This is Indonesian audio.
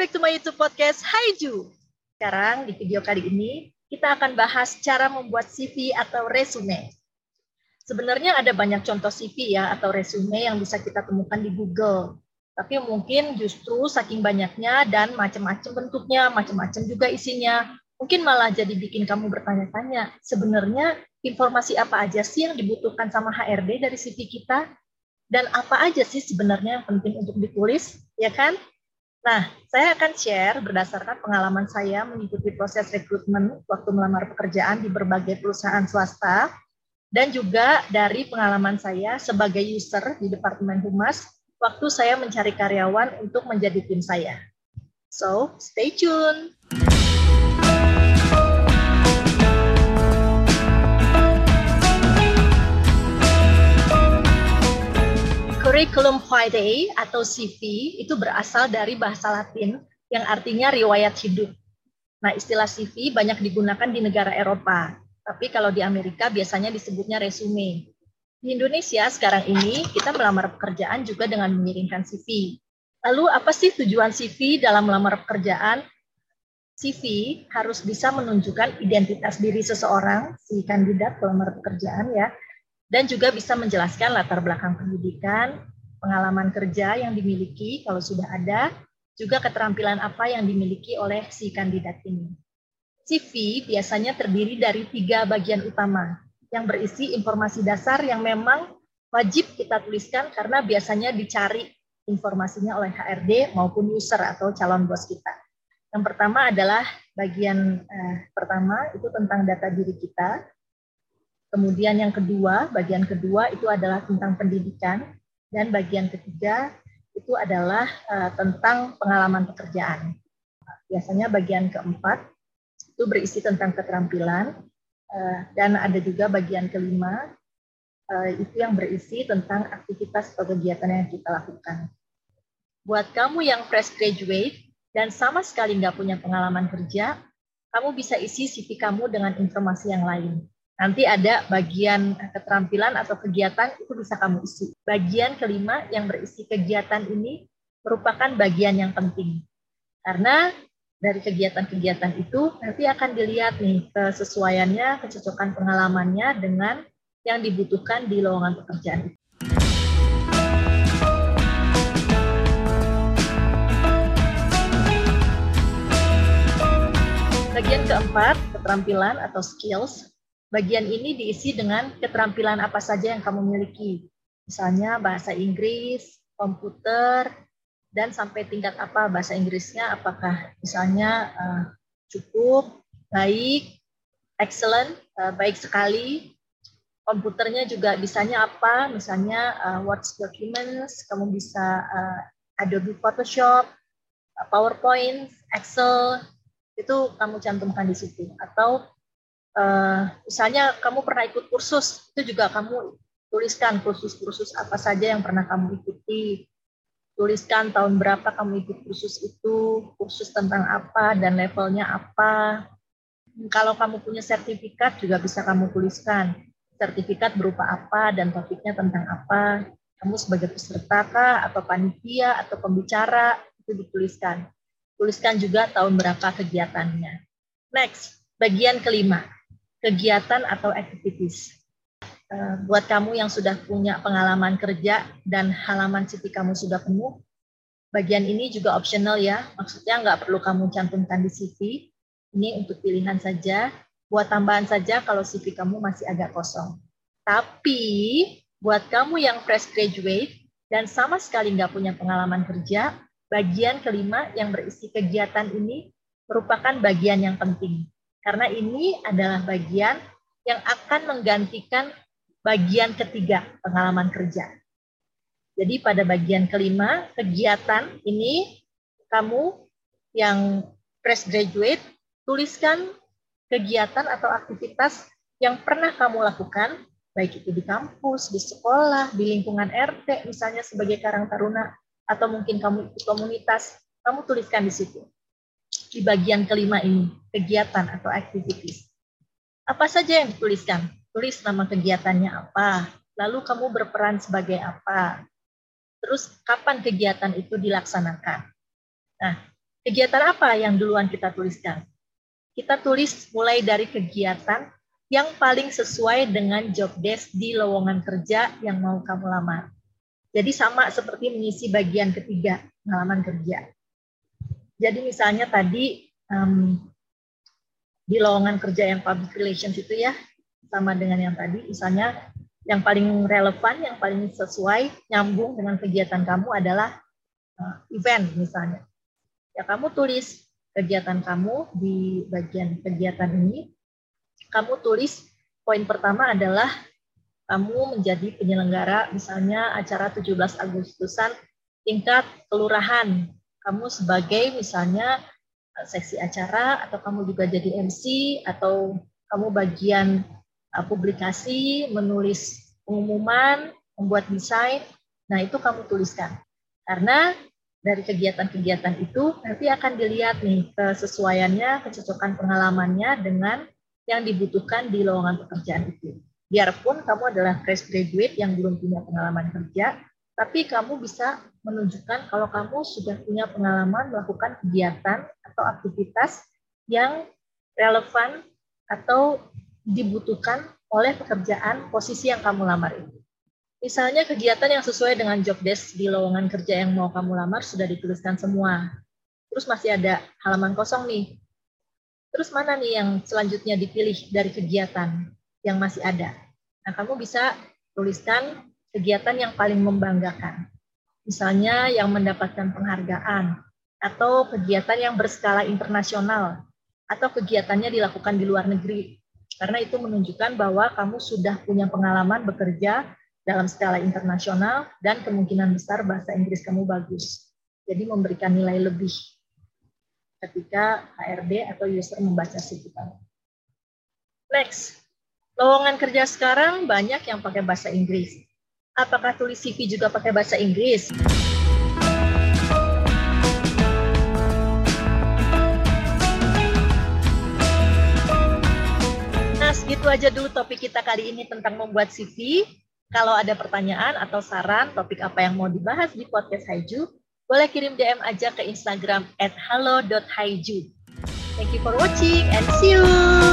back to my YouTube podcast Haiju. Sekarang di video kali ini kita akan bahas cara membuat CV atau resume. Sebenarnya ada banyak contoh CV ya atau resume yang bisa kita temukan di Google. Tapi mungkin justru saking banyaknya dan macam-macam bentuknya, macam-macam juga isinya, mungkin malah jadi bikin kamu bertanya-tanya, sebenarnya informasi apa aja sih yang dibutuhkan sama HRD dari CV kita? Dan apa aja sih sebenarnya yang penting untuk ditulis, ya kan? Nah, saya akan share berdasarkan pengalaman saya mengikuti proses rekrutmen waktu melamar pekerjaan di berbagai perusahaan swasta, dan juga dari pengalaman saya sebagai user di Departemen Humas waktu saya mencari karyawan untuk menjadi tim saya. So, stay tune! Curriculum vitae atau CV itu berasal dari bahasa Latin yang artinya riwayat hidup. Nah, istilah CV banyak digunakan di negara Eropa, tapi kalau di Amerika biasanya disebutnya resume. Di Indonesia sekarang ini kita melamar pekerjaan juga dengan mengirimkan CV. Lalu apa sih tujuan CV dalam melamar pekerjaan? CV harus bisa menunjukkan identitas diri seseorang, si kandidat pelamar pekerjaan ya, dan juga bisa menjelaskan latar belakang pendidikan, pengalaman kerja yang dimiliki kalau sudah ada, juga keterampilan apa yang dimiliki oleh si kandidat ini. CV biasanya terdiri dari tiga bagian utama yang berisi informasi dasar yang memang wajib kita tuliskan karena biasanya dicari informasinya oleh HRD maupun user atau calon bos kita. Yang pertama adalah bagian eh, pertama itu tentang data diri kita, Kemudian yang kedua, bagian kedua itu adalah tentang pendidikan dan bagian ketiga itu adalah uh, tentang pengalaman pekerjaan. Biasanya bagian keempat itu berisi tentang keterampilan uh, dan ada juga bagian kelima uh, itu yang berisi tentang aktivitas atau kegiatan yang kita lakukan. Buat kamu yang fresh graduate dan sama sekali nggak punya pengalaman kerja, kamu bisa isi CV kamu dengan informasi yang lain. Nanti ada bagian keterampilan atau kegiatan itu bisa kamu isi. Bagian kelima yang berisi kegiatan ini merupakan bagian yang penting. Karena dari kegiatan-kegiatan itu nanti akan dilihat nih kesesuaiannya, kecocokan pengalamannya dengan yang dibutuhkan di lowongan pekerjaan itu. Bagian keempat, keterampilan atau skills Bagian ini diisi dengan keterampilan apa saja yang kamu miliki. Misalnya bahasa Inggris, komputer, dan sampai tingkat apa bahasa Inggrisnya, apakah misalnya uh, cukup, baik, excellent, uh, baik sekali. Komputernya juga bisanya apa, misalnya uh, Word documents, kamu bisa uh, Adobe Photoshop, PowerPoint, Excel, itu kamu cantumkan di situ. Atau uh, misalnya kamu pernah ikut kursus, itu juga kamu tuliskan kursus-kursus apa saja yang pernah kamu ikuti. Tuliskan tahun berapa kamu ikut kursus itu, kursus tentang apa dan levelnya apa. Kalau kamu punya sertifikat juga bisa kamu tuliskan. Sertifikat berupa apa dan topiknya tentang apa. Kamu sebagai peserta kah, atau panitia, atau pembicara, itu dituliskan. Tuliskan juga tahun berapa kegiatannya. Next, bagian kelima kegiatan atau activities. Eh, buat kamu yang sudah punya pengalaman kerja dan halaman CV kamu sudah penuh, bagian ini juga optional ya. Maksudnya nggak perlu kamu cantumkan di CV. Ini untuk pilihan saja. Buat tambahan saja kalau CV kamu masih agak kosong. Tapi buat kamu yang fresh graduate dan sama sekali nggak punya pengalaman kerja, bagian kelima yang berisi kegiatan ini merupakan bagian yang penting. Karena ini adalah bagian yang akan menggantikan bagian ketiga pengalaman kerja. Jadi pada bagian kelima, kegiatan ini kamu yang fresh graduate, tuliskan kegiatan atau aktivitas yang pernah kamu lakukan, baik itu di kampus, di sekolah, di lingkungan RT, misalnya sebagai Karang Taruna, atau mungkin kamu ikut komunitas, kamu tuliskan di situ di bagian kelima ini, kegiatan atau activities. Apa saja yang dituliskan? Tulis nama kegiatannya apa, lalu kamu berperan sebagai apa, terus kapan kegiatan itu dilaksanakan. Nah, kegiatan apa yang duluan kita tuliskan? Kita tulis mulai dari kegiatan yang paling sesuai dengan job desk di lowongan kerja yang mau kamu lamar. Jadi sama seperti mengisi bagian ketiga, pengalaman kerja. Jadi misalnya tadi um, di lowongan kerja yang public relations itu ya, sama dengan yang tadi, misalnya yang paling relevan, yang paling sesuai, nyambung dengan kegiatan kamu adalah uh, event misalnya. Ya kamu tulis kegiatan kamu di bagian kegiatan ini, kamu tulis poin pertama adalah kamu menjadi penyelenggara misalnya acara 17 Agustusan tingkat kelurahan. Kamu sebagai misalnya uh, seksi acara atau kamu juga jadi MC atau kamu bagian uh, publikasi, menulis pengumuman, membuat desain. Nah, itu kamu tuliskan. Karena dari kegiatan-kegiatan itu nanti akan dilihat nih kesesuaiannya, kecocokan pengalamannya dengan yang dibutuhkan di lowongan pekerjaan itu. Biarpun kamu adalah fresh graduate yang belum punya pengalaman kerja, tapi kamu bisa menunjukkan kalau kamu sudah punya pengalaman melakukan kegiatan atau aktivitas yang relevan atau dibutuhkan oleh pekerjaan posisi yang kamu lamar itu. Misalnya kegiatan yang sesuai dengan job desk di lowongan kerja yang mau kamu lamar sudah dituliskan semua. Terus masih ada halaman kosong nih. Terus mana nih yang selanjutnya dipilih dari kegiatan yang masih ada? Nah, kamu bisa tuliskan kegiatan yang paling membanggakan. Misalnya yang mendapatkan penghargaan atau kegiatan yang berskala internasional atau kegiatannya dilakukan di luar negeri karena itu menunjukkan bahwa kamu sudah punya pengalaman bekerja dalam skala internasional dan kemungkinan besar bahasa Inggris kamu bagus. Jadi memberikan nilai lebih ketika HRD atau user membaca CV kamu. Next, lowongan kerja sekarang banyak yang pakai bahasa Inggris. Apakah tulis CV juga pakai bahasa Inggris? Itu aja dulu topik kita kali ini tentang membuat CV. Kalau ada pertanyaan atau saran topik apa yang mau dibahas di podcast Haiju, boleh kirim DM aja ke Instagram at halo.haiju. Thank you for watching and see you!